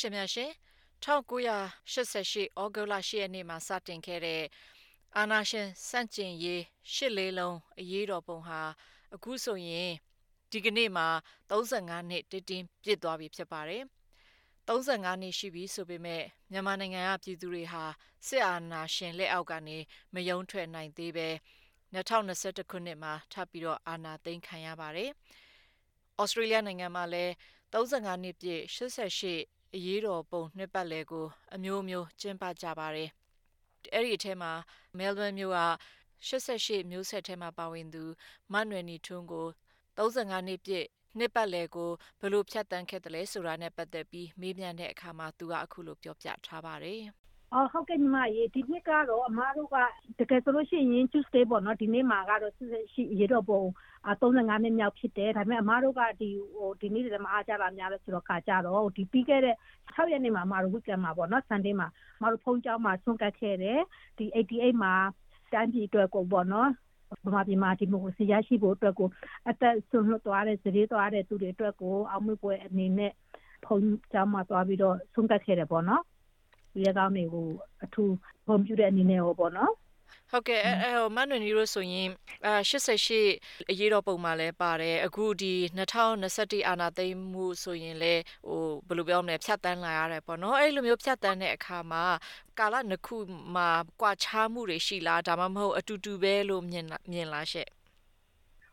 ရှင်များရှင်1988ဩဂုတ်လ10ရက်နေ့မှာစတင်ခဲ့တဲ့အာနာရှင်စန့်ကျင်ရေးရှစ်လေးလုံးအရေးတော်ပုံဟာအခုဆိုရင်ဒီကနေ့မှာ35နှစ်တည်တင်းပြည့်သွားပြီဖြစ်ပါတယ်35နှစ်ရှိပြီဆိုပေမဲ့မြန်မာနိုင်ငံကပြည်သူတွေဟာစစ်အာဏာရှင်လက်အောက်ကနေမယုံထွက်နိုင်သေးပဲ2021ခုနှစ်မှာထပ်ပြီးတော့အာဏာသိမ်းခံရပါတယ်။ဩစတြေးလျနိုင်ငံမှာလည်း35နှစ်ပြည့်88 အရေးတော်ပုံနှစ်ပတ်လည်ကို အမျိုးမျိုးကျင်းပကြပါတယ်။အဲ့ဒီအထဲမှာမဲလ်ဘန်မြို့က88မျိုးဆက်ထဲမှာပါဝင်သူမနွယ်နီထွန်းကို35နှစ်ပြည့်နှစ်ပတ်လည်ကိုဘလို့ဖြတ်တန်းခဲ့တယ်လဲဆိုတာနဲ့ပတ်သက်ပြီးမေးမြန်းတဲ့အခါမှာသူကအခုလိုပြောပြထားပါတယ်။ အော်ဟုတ်ကဲ့ညီမရေဒီနှစ်ကတော့အမားတို့ကတကယ်ဆိုလို့ရှိရင် Tuesday ပေါ့နော်ဒီနေ့မှာကတော့ရှိရေတော့ပုံ35နှစ်မြောက်ဖြစ်တယ်ဒါပေမဲ့အမားတို့ကဒီဟိုဒီနေ့တည်းမှာအားကြတာများလို့ဆိုတော့ခါကြတော့ဒီပြီးခဲ့တဲ့6ရက်နေ့မှာအမားတို့ weekend မှာပေါ့နော် Sunday မှာအမားတို့ဖုန်းကြောင်းမှာဆွန့်ကတ်ခဲ့တယ်ဒီ88မှာတန်းပြည်အတွက်ကိုပေါ့နော်ဗမာပြည်မှာဒီမိုကရေစီရရှိဖို့အတွက်ကိုအသက်ဆွလွတ်သွားတဲ့စည်သွားတဲ့သူတွေအတွက်ကိုအောင်မြင်ပွဲအနေနဲ့ဖုန်းကြောင်းမှာသွားပြီးတော့ဆုံးကတ်ခဲ့တယ်ပေါ့နော် ဒီရကောင်းတွေကိုအထူးဂုဏ်ပြုတဲ့အနေနဲ့ဟောပေါ့နော်ဟုတ်ကဲ့အဲဟိုမန်နွေနီတို့ဆိုရင်အဲ88အရေးတော်ပုံမှာလည်းပါတယ်အခုဒီ2021အာနာသိမ်းမှုဆိုရင်လည်းဟိုဘယ်လိုပြောမလဲဖြတ်တန်းလာရတယ်ပေါ့နော်အဲ့လိုမျိုးဖြတ်တန်းတဲ့အခါမှာကာလနှစ်ခုမှာကွာခြားမှုတွေရှိလားဒါမှမဟုတ်အတူတူပဲလို့မြင်မြင်လားရှင့်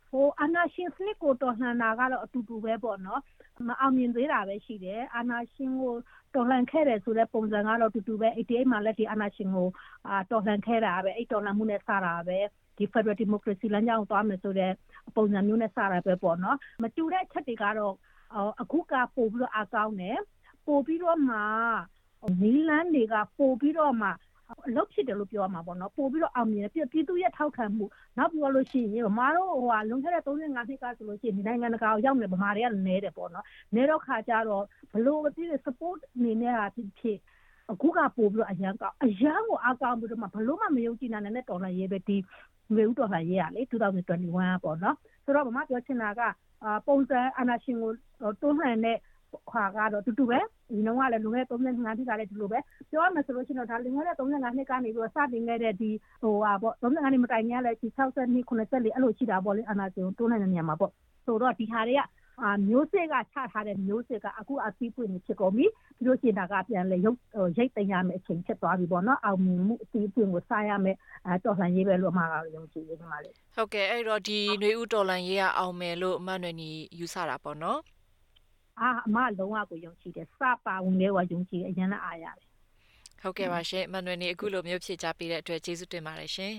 ဟိုအာနာရှင်စနစ်ကိုတော်လှန်တာကတော့အတူတူပဲပေါ့နော် မအောင်မြင်သေးတာပဲရှိတယ်အာနာရှင်ကိုတော်လှန်ခဲ့တယ်ဆိုတဲ့ပုံစံကတော့တူတူပဲ88မှာလည်းဒီအာနာရှင်ကိုအာတော်လှန်ခဲ့တာပဲအဲ့တော်လှန်မှုနဲ့စတာပဲဒီ Federal Democracy လမ်းကြောင်းသွားမယ်ဆိုတဲ့ပုံစံမျိုးနဲ့စတာပဲပေါ့နော်မတူတဲ့ချက်တွေကတော့အခုကပို့ပြီးတော့အကောင်းတယ်ပို့ပြီးတော့မှနီလန်းတွေကပို့ပြီးတော့မှ အလုပ်ဖြစ်တယ်လို့ပြောရမှာပေါ့နော်ပို့ပြီးတော့အောင်မြင်တယ်ပြည်သူရဲ့ထောက်ခံမှုနောက်ပြောလို့ရှိရင်ဗမာတို့ဟိုဟာလွန်ခဲ့တဲ့35နှစ်ကဆိုလို့ရှိရင်ဒီနိုင်ငံတကာကိုရောက်နေဗမာတွေကနဲတယ်ပေါ့နော်နဲတော့ခါကြတော့ဘလို့အပြည့် support အနေနဲ့ဟာဖြစ်အခုကပို့ပြီးတော့အရန်ကောက်အရန်ကိုအကောင်းပြီးတော့မှဘလို့မှမယုံကြည်နိုင်တဲ့တော်လှန်ရေးပဲဒီငွေဥတော်လှန်ရေးရလေ2021ပေါ့နော်ဆိုတော့ဗမာပြောချင်တာကပုံစံအာနာရှင်ကိုတွန်းလှန်တဲ့ ခွာကတော့တူတူပဲဒီနှောင်းကလည်းလွန်ခဲ့တဲ့35နှစ်ကလည်းဒီလိုပဲပြောရမယ်ဆိုလို့ရှိရင်တော့ဒါလွန်ခဲ့တဲ့35နှစ်ကနေပြီးတော့စတင်ခဲ့တဲ့ဒီဟိုဟာပေါ့35နှစ်မတိုင်ခင်ကလည်းဒီ60နှစ်90လေးအဲ့လိုရှိတာပေါ့လေအနာကျုံတွန်းနိုင်တဲ့နေရာမှာပေါ့ဆိုတော့ဒီဟာတွေကအာမျိုးစစ်ကချထားတဲ့မျိုးစစ်ကအခုအသီးပွင့်နေဖြစ်ကုန်ပြီပြီးလို့ရှိရင်ဒါကပြန်လေရုပ်ရိတ်သိမ်းရမယ့်အချိန်ဖြစ်သွားပြီပေါ့နော်အောင်မြင်မှုအသီးပွင့်ကိုစားရမယ့်အဲတော်လှန်ရေးပဲလို့အမှားကတော့ယုံကြည်နေမှာလေဟုတ်ကဲ့အဲ့တော့ဒီຫນွေဥတော်လှန်ရေးကအောင်မယ်လို့အမှန်တည်းယူဆတာပေါ့နော် အာအမလုံးဝကိုယုံကြည်တယ်စပါဝင်လဲကယုံကြည်အရင်လည်းအားရတယ်ဟုတ်ကဲ့ပါရှင်မန်နွယ်နေအခုလိုမျိုးဖြည့်ချပေးတဲ့အတွက်ကျေးဇူးတင်ပါတယ်ရှင်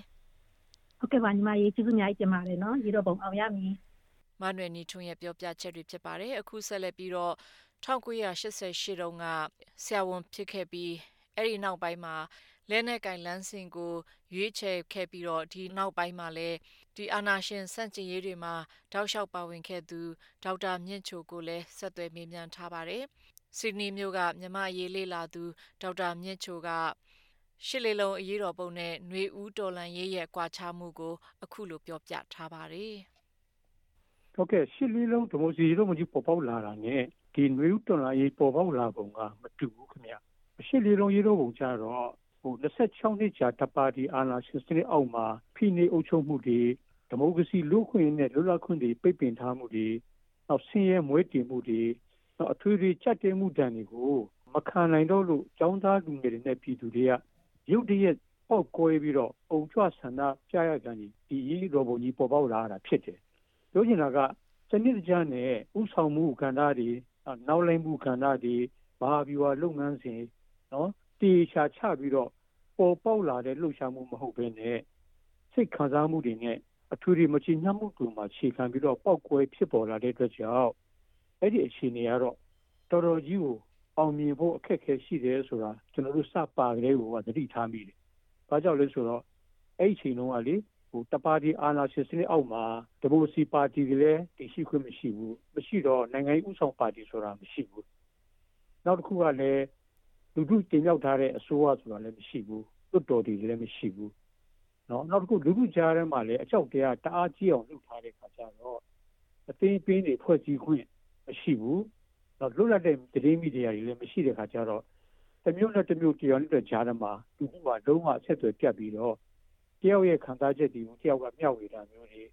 ဟုတ်ကဲ့ပါညီမရေကျေးဇူးအများကြီးတင်ပါတယ်နော်ရေတော့ပုံအောင်ရမည်မန်နွယ်နီထွန်းရဲ့ပြောပြချက်တွေဖြစ်ပါတယ်အခုဆက်လက်ပြီးတော့1988တုန်းကဆရာဝန်ဖြစ်ခဲ့ပြီးအဲ့ဒီနောက်ပိုင်းမှာလဲနဲ့ကင်လန်းစင်ကိုရွေးချယ်ခဲ့ပြီးတော့ဒီနောက်ပိုင်းမှာလည်း ဒီအာနာရှင်စန့်ကျင်ရေးတွေမှာတောက်လျှောက်ပါဝင်ခဲ့သူဒေါက်တာမြင့်ချိုကိုလည်းဆက်သွယ်မေးမြန်းထားပါတယ်။ဆစ်ဒနီမြို့ကမြမရေးလေးလာသူဒေါက်တာမြင့်ချိုကရှစ်လေးလုံးအရေးတော်ပုံနဲ့ຫນွေဦးတော်လန်ရေးရဲ့ကွာခြားမှုကို အခုလိုပြောပြထားပါတယ်။ဟုတ်ကဲ့ရှစ်လေးလုံးဒီမိုစီတို့မကြီးပေါ်ပေါက်လာတာနဲ့ဒီຫນွေဦးတော်လန်ရေးပေါ်ပေါက်လာပုံကမတူဘူးခင်ဗျ။ရှစ်လေးလုံးရေးတော်ပုံကြတော့ ဟို26နှစ်ကြာတပါတီအာဏာရှင်စနစ်အောက်မှာဖိနှိပ်အုပ်ချုပ်မှုတွေဒီမိုကရေစီလူ့ခွင့်နဲ့လွတ်လပ်ခွင့်တွေပိတ်ပင်ထားမှုတွေနောက်ဆင်းရဲမွဲတေမှုတွေနောက်အထွေထွေချက်တဲမှုတန်တွေကိုမခံနိုင်တော့လို့ចောင်းသားလူငယ်တွေနဲ့ပြည်သူတွေကရုတ်တရက်ပေါက်ကွဲပြီးတော့အုံကြွဆန္ဒပြရကြတယ်ဒီရေးတော်ပုံကြီးပေါ်ပေါက်လာတာဖြစ်တယ်ပြောချင်တာကစနစ်တကျနဲ့ဥဆောင်မှုကဏ္ဍတွေနောက်လိုက်မှုကဏ္ဍတွေဘာဘီဝါလုပ်ငန်းစဉ်နော်တေချာချပြီးတော့ ပေါ်ပေါက်လာတဲ့လှုပ်ရှားမှုမဟုတ်ဘဲနဲ့စိတ်ခံစားမှုတွေနဲ့အထူးတွေမချညှမှုတွေမှာခြေခံပြီးတော့ပောက်ကွဲဖြစ်ပေါ်လာတဲ့အတွက်ကြောင့်အဲ့ဒီအခြေအနေကတော့တော်တော်ကြီးကိုအောင်မြင်ဖို့အခက်အခဲရှိတယ်ဆိုတာကျွန်တော်တို့စပါကလေးကိုသတိထားမိတယ်။ဘာကြောင့်လဲဆိုတော့အဲ့ဒီအချိန်တုန်းကလေဟိုတပါတီအာဏာရှင်စနစ်အောက်မှာဒီမိုစီပါတီတွေလည်းတည်ရှိခွင့်မရှိဘူး။မရှိတော့နိုင်ငံရေးဥဆောင်ပါတီဆိုတာမရှိဘူး။နောက်တစ်ခုကလည်း လူထုတင်ရောက်ထားတဲ့အစိုးရဆိုတာလည်းမရှိဘူးတွတ်တော်တွေလည်းမရှိဘူးเนาะနောက်တစ်ခုလူထုကြားထဲမှာလည်းအကြောက်တရားတအားကြီးအောင်လုပ်ထားတဲ့ခါကျတော့အသိပင်းတွေဖွဲ့စည်းခွင့်မရှိဘူး တော့လွတ်လပ်တဲ့သတင်းမီဒီယာတွေလည်းမရှိတဲ့ခါကျတော့တစ်မျိုးနဲ့တစ်မျိုးတရားနဲ့ကြားထဲမှာလူမှုမှာလုံးဝအဆက်အသွယ်ပြတ်ပြီးတော့တယောက်ရဲ့ခံစားချက်တွေကိုတယောက်ကမျှဝေတာမျိုးတွေ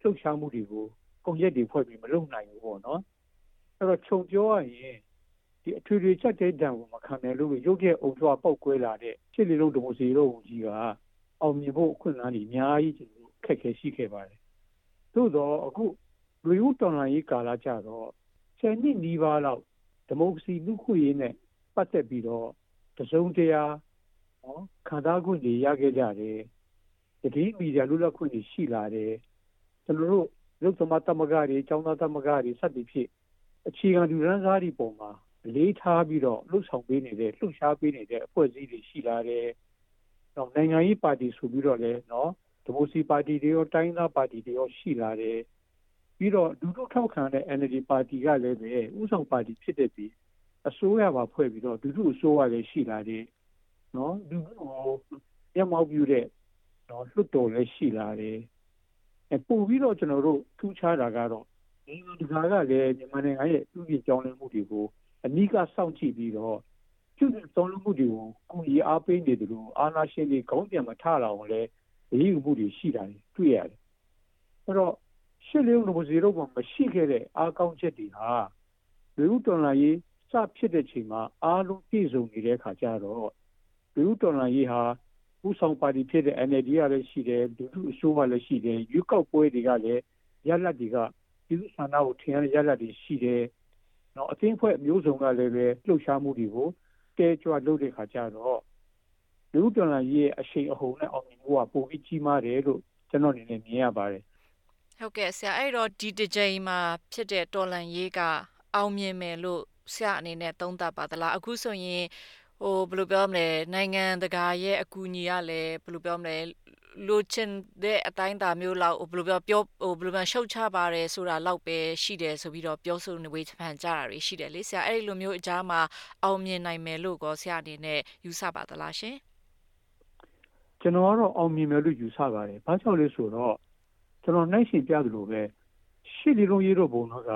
လှုပ်ရှားမှုတွေကိုကုန်ရက်တွေဖွဲ့ပြီးမလုပ်နိုင်ဘူးပေါ့နော်အဲ့တော့ခြုံပြောရရင် ဒီအထွေထွေချက်တဲ့တံကိုမခံနိုင်လို့ရုပ်ရဲ့အုံထွားပေါက်ကွဲလာတဲ့ဖြစ်လေလုံးဒီမိုစီတို့ဝန်ကြီးကအောင်မြင်ဖို့အခွင့်အလမ်းကြီးအများကြီးကျွန်တော်ခက်ခဲရှိခဲ့ပါတယ်သို့တော့အခုလူဦးတော်လှန်ရေးကာလကြတော့ဆယ်နှစ်နီးပါးလောက်ဒီမိုကရေစီလူ့ခွင့်ရေးနဲ့ပတ်သက်ပြီးတော့တစုံတရာနော်ခံစားခွင့်တွေရခဲ့ကြတယ်တတိမီဒီယာလူ့လက်ခွင့်တွေရှိလာတယ်ကျွန်တော်တို့လူ့သမတ်တမကတွေចောင်းသားတမကတွေစသည်ဖြင့်အခြေခံလူရန်စားတွေပုံမှာ လေးထားပြီးတော့လှုပ်ဆောင်ပေးနေတဲ့လှုပ်ရှားပေးနေတဲ့အဖွဲ့အစည်းတွေရှိလာတယ်။တော့နိုင်ငံရေးပါတီဆိုပြီးတော့လည်းနော်ဒီမိုစီပါတီတွေရောတိုင်းသားပါတီတွေရောရှိလာတယ်။ပြီးတော့ဒုတို့ထောက်ခံတဲ့ NLD ပါတီကလည်းပဲဥဆောင်ပါတီဖြစ်တဲ့ပြီးအစိုးရပါဖွဲ့ပြီးတော့ဒုတို့အစိုးရလည်းရှိလာတယ်။နော်ဒုတို့ကိုရမောက်ပြတဲ့နော်လွတ်တော်လည်းရှိလာတယ်။အဲပို့ပြီးတော့ကျွန်တော်တို့ထူးခြားတာကတော့နိုင်ငံတကာကလည်းမြန်မာနိုင်ငံရဲ့ဥပဒေကြောင်းလင်းမှုတွေကို အနီးကစောင့်ကြည့်ပြီးတော့ကျွတ်သုံးလုံးမှုတွေကိုကိုကြီးအားပေးနေတယ်လို့အာနာရှင်တွေခေါင်းပြန်မထလာအောင်လဲအရေးယူမှုတွေရှိတာတွေ့ရတယ်။အဲ့တော့ရှစ်လေးလုံးစီတော့မရှိခဲ့တဲ့အားကောင်းချက်တွေဟာလူဦးတော်လာရေးစဖြစ်တဲ့ချိန်မှာအားလုံးပြည့်စုံနေတဲ့ခါကျတော့လူဦးတော်လာရေးဟာဥဆောင်ပါတီဖြစ်တဲ့ NLD ကလည်းရှိတယ်ဒုတိယအစိုးရလည်းရှိတယ်ရွေးကောက်ပွဲတွေကလည်းရလတ်တွေကပြည်သူ့ဆန္ဒကိုထင်ရတဲ့ရလတ်တွေရှိတယ် နော်အသင်းဖွဲ့မျိုးစုံကလည်းပဲလှုပ်ရှားမှုတွေကိုတဲကြွလုပ်တဲ့ခါကျတော့လူ့တော်လှန်ရေးရဲ့အရှိန်အဟုန်နဲ့အောင်မြင်မှုကပိုပြီးကြီးမားတယ်လို့ကျွန်တော်အနေနဲ့မြင်ရပါတယ်ဟုတ်ကဲ့ဆရာအဲ့တော့ဒီတစ်ကြိမ်မှာဖြစ်တဲ့တော်လှန်ရေးကအောင်မြင်မယ်လို့ဆရာအနေနဲ့သုံးသပ်ပါသလားအခုဆိုရင်ဟိုဘယ်လိုပြောမလဲနိုင်ငံတကာရဲ့အကူအညီကလည်းဘယ်လိုပြောမလဲ လိုချင်တဲ့အတိုင်းတာမျိုးလောက်ဘယ်လိုပြောပြောဟိုဘယ်လိုမှရှုတ်ချပါတယ်ဆိုတာလောက်ပဲရှိတယ်ဆိုပြီးတော့ပြောဆိုနေဝေးချပန်ကြတာတွေရှိတယ်လေဆရာအဲ့ဒီလိုမျိုးအကြားမှာအောင်မြင်နိုင်မယ်လို့ကောဆရာအနေနဲ့ယူဆပါသလားရှင်ကျွန်တော်ကတော့အောင်မြင်မယ်လို့ယူဆပါတယ်ဘာကြောင့်လဲဆိုတော့ကျွန်တော်နိုင်ရှင်ပြသလိုပဲရှစ်လီလုံးရေးတော့ဘုံတော့က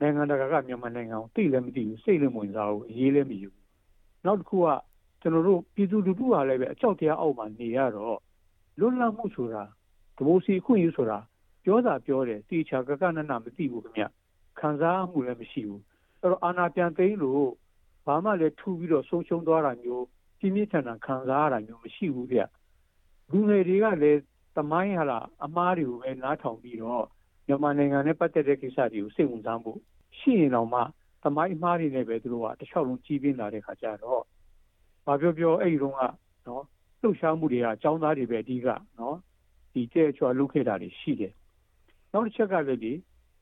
နိုင်ငံတကာကမြန်မာနိုင်ငံကိုသိလည်းမသိဘူးစိတ်လည်းမဝင်စားဘူးရေးလည်းမယူဘူးနောက်တစ်ခုကကျွန်တော်တို့ပြည်သူလူထုကလည်းပဲအကြောက်တရားအောက်မှာနေရတော့ လွတ်လပ်မှုဆိုတာဒီမိုစီခွင့်ယူဆိုတာပြောတာပြောတယ်တိချာကကနနမသိဘူးခင်ဗျခံစားမှုလည်းမရှိဘူးအဲ့တော့အာနာပြန်သိမ်းလို့ဘာမှလည်းထူပြီးတော့ဆုံးရှုံးသွားတာမျိုးပြင်းပြထန်ထန်ခံစားရတာမျိုးမရှိဘူးဗျလူငယ်တွေကလည်းတမိုင်းဟာလားအမားတွေကိုပဲနားထောင်ပြီးတော့မြန်မာနိုင်ငံနဲ့ပတ်သက်တဲ့ကိစ္စတွေကိုစိတ်ဝင်စားမှုရှိရင်တော့မှတမိုင်းအမားတွေနဲ့ပဲသူတို့ကတခြားလုံးကြီးပြင်းလာတဲ့ခါကျတော့ဘာပြောပြောအဲ့ဒီတော့ကနော် လှုပ်ရှားမှုတွေကအကြောင်းသားတွေပဲအဓိကနော်ဒီကျဲချွာလုပ်ခဲ့တာတွေရှိတယ်နောက်တစ်ချက်ကလည်းဒီ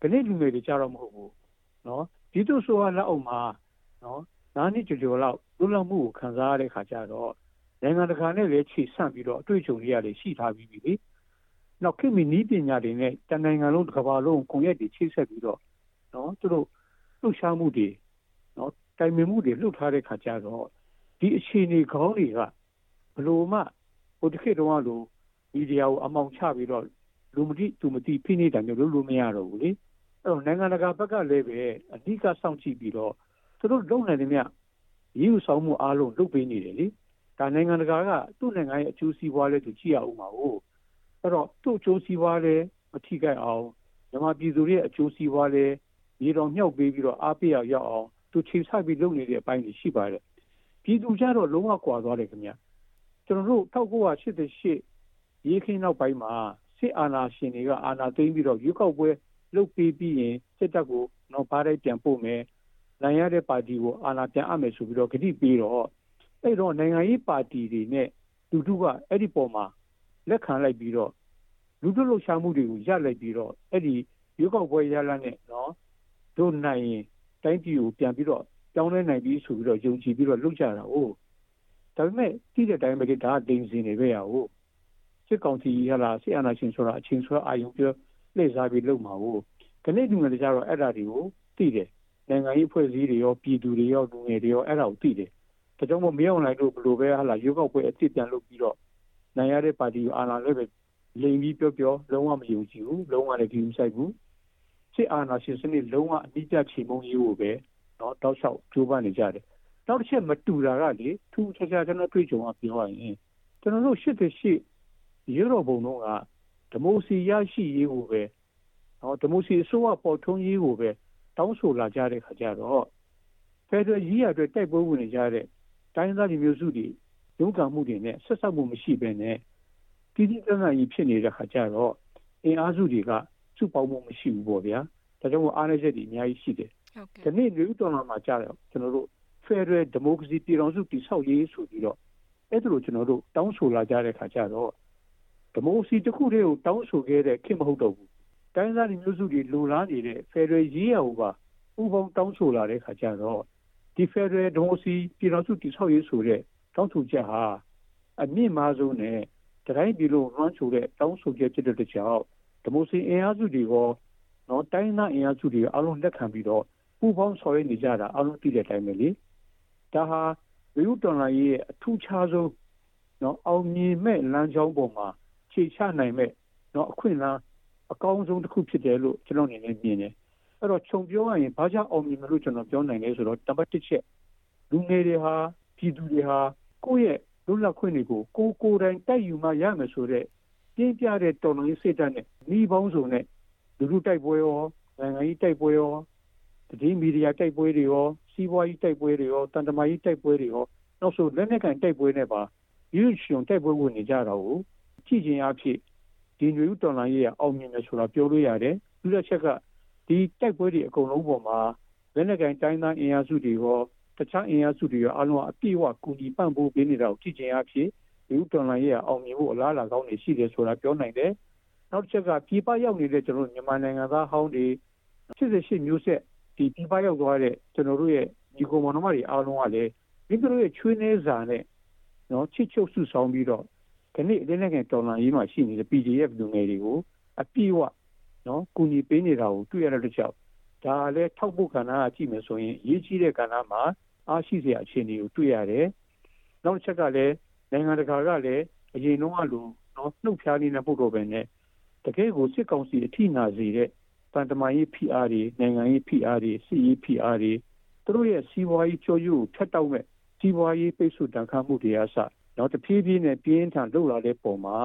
ခဏလူငယ်တွေကြတော့မဟုတ်ဘူးနော်ဒီတို့ဆိုရလက်အောင်မှာနော်နားနှစ်ကြကြောလောက်လွတ်လပ်မှုကိုခံစားရတဲ့ခါကျတော့နိုင်ငံတကာနဲ့လည်းခြေဆန့်ပြီးတော့အတွေ့အကြုံတွေကလည်းရှိထားပြီးပြီလေနောက်ခင်မီနီးပညာတွေနဲ့တန်နိုင်ငံလုံးတစ်ကမ္ဘာလုံးကွန်ရက်တွေချိတ်ဆက်ပြီးတော့နော်သူတို့လှုပ်ရှားမှုတွေနော်တိုင်ပင်မှုတွေလှုပ်ထားတဲ့ခါကျတော့ဒီအခြေအနေခေါင်းတွေကဘ လို့မှဟိုတစ်ခေတ်တုန်းကလိုမီဒီယာကိုအမောင်ချပြီးတော့လူမတိသူမတိဖိနေတာမျိုးလုပ်လို့မရတော့ဘူးလေအဲ့တော့နိုင်ငံတကာဘက်ကလည်းပဲအဓိကစောင့်ကြည့်ပြီးတော့သူတို့လုပ်နိုင်တယ်မြရည်ဥဆောင်မှုအားလုံးလုပ်ပေးနေတယ်လေဒါနိုင်ငံတကာကသူ့နိုင်ငံရဲ့အကျိုးစီးပွားလဲသူကြည့်ရအောင်ပါဟုတ်အဲ့တော့သူ့အကျိုးစီးပွားလဲမထိခိုက်အောင်မြန်မာပြည်သူတွေရဲ့အကျိုးစီးပွားလဲရေတော်မြောက်ပေးပြီးတော့အားပေးရရောက်အောင်သူချိန်ဆပြီးလုပ်နေတဲ့အပိုင်းတွေရှိပါတယ်ပြည်သူကြတော့လုံးဝကွာသွားတယ်ခင်ဗျ ကျွန်တော်တို့1988ရေးခင်းနောက်ပိုင်းမှာစစ်အာဏာရှင်တွေကအာဏာသိမ်းပြီးတော့ရွေးကောက်ပွဲလုပ်ပေးပြီးရင်စစ်တပ်ကိုတော့ပါးလိုက်ပြန်ပို့မယ်နိုင်ရတဲ့ပါတီကိုအာဏာပြန်အပ်မယ်ဆိုပြီးတော့ဂတိပေးတော့အဲ့တော့နိုင်ငံရေးပါတီတွေနဲ့လူထုကအဲ့ဒီပေါ်မှာလက်ခံလိုက်ပြီးတော့လူထုလှုပ်ရှားမှုတွေကိုရပ်လိုက်ပြီးတော့အဲ့ဒီရွေးကောက်ပွဲရလနဲ့နော်တို့နိုင်ရင်တိုင်းပြည်ကိုပြန်ပြီးတော့ကြောင်းလဲနိုင်ပြီးဆိုပြီးတော့ယုံကြည်ပြီးတော့လုပ်ကြတာ哦 ဒါပေမဲ့တိတဲ့အတိုင်းပဲဒါကတင်စီနေပဲရ哦စစ်ကောင်စီဟလာစစ်အာဏာရှင်ဆိုတာအချင်းဆွဲအာယုံပြောလှည့်စားပြီးလုပ်မှာ哦ခဏဒီမှာကြတော့အဲ့ဒါတွေကိုသိတယ်နိုင်ငံရေးဖွဲ့စည်းတွေရောပြည်သူတွေရောလူငယ်တွေရောအဲ့ဒါကိုသိတယ်ဒါကြောင့်မို့မရောက်နိုင်လို့ဘလို့ပဲဟလာရွေးကောက်ပွဲအစ်စ်ပြန်လုပ်ပြီးတော့နိုင်ရတဲ့ပါတီကိုအာဏာလွှဲပဲလိမ်ပြီးပြောပြောလုံးဝမယုံကြည်ဘူးလုံးဝလည်းဒီမဆိုင်ဘူးစစ်အာဏာရှင်စနစ်လုံးဝအနိစ္စချိန်မုံရေးကိုပဲနော်တောက်လျှောက်ကြိုးပမ်းနေကြတယ် နောက်တစ်ချက်မတူတာကလေထူးခြားခြားကျွန်တော်တွေ့ကြုံအပြောရရင်ကျွန်တော်တို့ရှစ်တဲ့ရှစ်ရေတော်ဘုံတော့ကဒီမိုစီရရှိရေးကိုပဲနော်ဒီမိုစီအစိုးရပေါ်ထွန်းရေးကိုပဲတောင်းဆိုလာကြတဲ့ခါကျတော့ဖက်ဒရယ်ကြီးရအတွက်တိုက်ပွဲဝင်နေကြတဲ့တိုင်းသားလူမျိုးစုတွေရုံးကန်မှုတွေနဲ့ဆက်ဆက်မှုမရှိဘဲနဲ့တည်တည်တံ့တံ့ကြီးဖြစ်နေတဲ့ခါကျတော့အင်အားစုတွေကစုပေါင်းမှုမရှိဘူးပေါ့ဗျာဒါကြောင့်မို့အားနည်းချက်တွေအများကြီးရှိတယ်ဟုတ်ကဲ့ဒီနေ့လူတော်လာမှာကြာတော့ကျွန်တော်တို့ Federal Democracy ပြည်တော်စုတည်ဆောက်ရေးဆိုပြီးတော့အဲ့ဒါလိုကျွန်တော်တို့တောင်းဆိုလာကြတဲ့ခါကျတော့ဒီမိုကရေစီတစ်ခုတည်းကိုတောင်းဆိုခဲ့တဲ့ခင်မဟုတ်တော့ဘူးတိုင်းသားလူမျိုးစုတွေလိုလားနေတဲ့ Federal ရေးရဟိုပါဥပုံတောင်းဆိုလာတဲ့ခါကျတော့ဒီ Federal Democracy ပြည်တော်စုတည်ဆောက်ရေးဆိုတဲ့တောင်းဆိုချက်ဟာအမြင့်မားဆုံးနဲ့တိုင်းပြည်လုံးလွှမ်းခြုံတဲ့တောင်းဆိုချက်ဖြစ်တဲ့ကြောင့်ဒီမိုကရေစီအင်အားစုတွေရောနော်တိုင်းသားအင်အားစုတွေအားလုံးလက်ခံပြီးတော့ပူပေါင်းဆောင်ရွက်နေကြတာအားလုံးသိတဲ့အတိုင်းပဲလေ ဒါဟာဝိဥတော်လာရဲ့အထူးခြားဆုံးနော်အောင်မြင်မဲ့လမ်းကြောင်းပေါ်မှာခြေချနိုင်မဲ့နော်အခွင့်အလမ်းအကောင်းဆုံးတစ်ခုဖြစ်တယ်လို့ကျွန်တော်အနေနဲ့မြင်တယ်အဲ့တော့ခြုံပြောရရင်ဘာကြောင့်အောင်မြင်မလို့ကျွန်တော်ပြောနိုင်လဲဆိုတော့တပတ်တစ်ချက်လူငယ်တွေဟာပြည်သူတွေဟာကိုယ့်ရဲ့လွတ်လပ်ခွင့်တွေကိုကိုယ်ကိုယ်တိုင်တိုက်ယူမှရမယ်ဆိုတဲ့ပြင်းပြတဲ့တော်လှန်ရေးစိတ်ဓာတ်နဲ့နှီးပေါင်းစုံနဲ့လူလူတိုက်ပွဲရောနိုင်ငံရေးတိုက်ပွဲရောတည်မီဒီယာတိုက်ပွဲတွေရော စီးပွားရေးတိုက်ပွဲတွေရောတန်တမာရေးတိုက်ပွဲတွေရောနောက်ဆိုလက်နက်ကန်တိုက်ပွဲနဲ့ပါရွေးရှင်တိုက်ပွဲဝင်နေကြတာကိုကြည့်ခြင်းအဖြစ်ဒီຫນွေဥတော်လိုင်းရဲ့အောင်မြင်တယ်ဆိုတာပြောလို့ရတယ်ဒုတိယချက်ကဒီတိုက်ပွဲတွေအကုန်လုံးပေါ်မှာလက်နက်ကန်တိုင်းသားအင်အားစုတွေရောတခြားအင်အားစုတွေရောအလုံးအပြည့်အဝကူညီပံ့ပိုးပေးနေတာကိုကြည့်ခြင်းအဖြစ်ဒီဥတော်လိုင်းရဲ့အောင်မြင်ဖို့အလားအလာကောင်းတွေရှိတယ်ဆိုတာပြောနိုင်တယ်နောက်တစ်ချက်ကပြည်ပရောက်နေတဲ့ကျွန်တော်မြန်မာနိုင်ငံသားဟောင်းတွေ88မျိုးဆက် ဒီပြည်ပရောက်သွားတဲ့ကျွန်တော်တို့ရဲ့ဒီကွန်မန်နမတွေအားလုံးကလည်းဒီတို့ရဲ့ချွေးနှဲစာနဲ့နော်ချစ်ချုပ်စုဆောင်ပြီးတော့ဒီနေ့အင်းနဲ့တော်လန်ရေးမှာရှိနေတဲ့ PDF လူငယ်တွေကိုအပြည့်အဝနော်ကူညီပေးနေတာကိုတွေ့ရတဲ့ကြောင့်ဒါလည်းထောက်ဖို့ကဏ္ဍကကြည့်မယ်ဆိုရင်အရေးကြီးတဲ့ကဏ္ဍမှာအားရှိစရာအခြေအနေကိုတွေ့ရတယ်။နောက်တစ်ချက်ကလည်းနိုင်ငံတကာကလည်းအရင်တုန်းကလိုနော်နှုတ်ဖျားနေတဲ့ပုဂ္ဂိုလ်ပဲနဲ့တကယ်ကိုစစ်ကောင်စီအထိနာစေတဲ့ တန်တမာရေး PR တွေနိုင်ငံရေး PR တွေစီရေး PR တွေသူတို့ရဲ့စီးပွားရေးချိုးယူကိုဖျက်တောက်မဲ့စီးပွားရေးပိတ်ဆို့တန်ခါမှုတွေအစတော့တဖြည်းဖြည်းနဲ့ပြင်းထန်လှုပ်လာတဲ့ပုံမှာ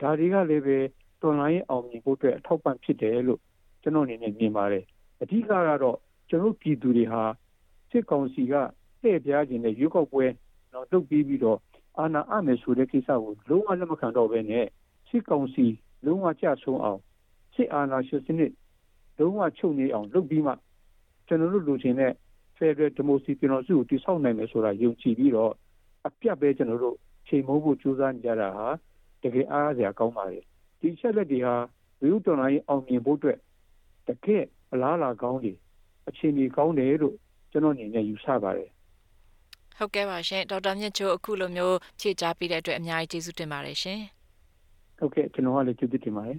ဒါတွေကလည်းပဲတော်လိုင်းအောင်မြင်ဖို့အတွက်အထောက်ပံ့ဖြစ်တယ်လို့ကျွန်တော်အနေနဲ့မြင်ပါတယ်အဓိကကတော့ကျွန်တော်ပြည်သူတွေဟာစစ်ကောင်စီကတဲ့ပြားခြင်းနဲ့ရွေးကောက်ပွဲတော့တုတ်ပြီးပြီးတော့အာဏာအမယ်ဆိုတဲ့ကိစ္စကိုလုံးဝလက်မခံတော့ဘဲနဲ့စစ်ကောင်စီလုံးဝကြဆုံးအောင်စစ်အာဏာရှင်စနစ် လုံးဝချုပ်ငြိအောင်လုပ်ပြီးမှကျွန်တော်တို့လူချင်းနဲ့ Federal Democracy ပြည်တော်စုကိုတည်ဆောက်နိုင်မယ်ဆိုတာယုံကြည်ပြီးတော့အပြတ်ပဲကျွန်တော်တို့ချိန်မိုးဖို့ကြိုးစားနေကြတာဟာတကယ်အားရစရာကောင်းပါတယ်ဒီချက်လက်တွေဟာဝိဥတော်လိုင်းအောင်မြင်ဖို့အတွက်တကယ်အလားအလာကောင်းတွေအခြေအနေကောင်းတယ်လို့ကျွန်တော်အနေနဲ့ယူဆပါတယ်ဟုတ်ကဲ့ပါရှင်ဒေါက်တာမြင့်ချိုအခုလိုမျိုးဖြည့်ကြားပေးတဲ့အတွက်အများကြီးကျေးဇူးတင်ပါတယ်ရှင်ဟုတ်ကဲ့ကျွန်တော်ကလည်းကျေးဇူးတင်ပါတယ်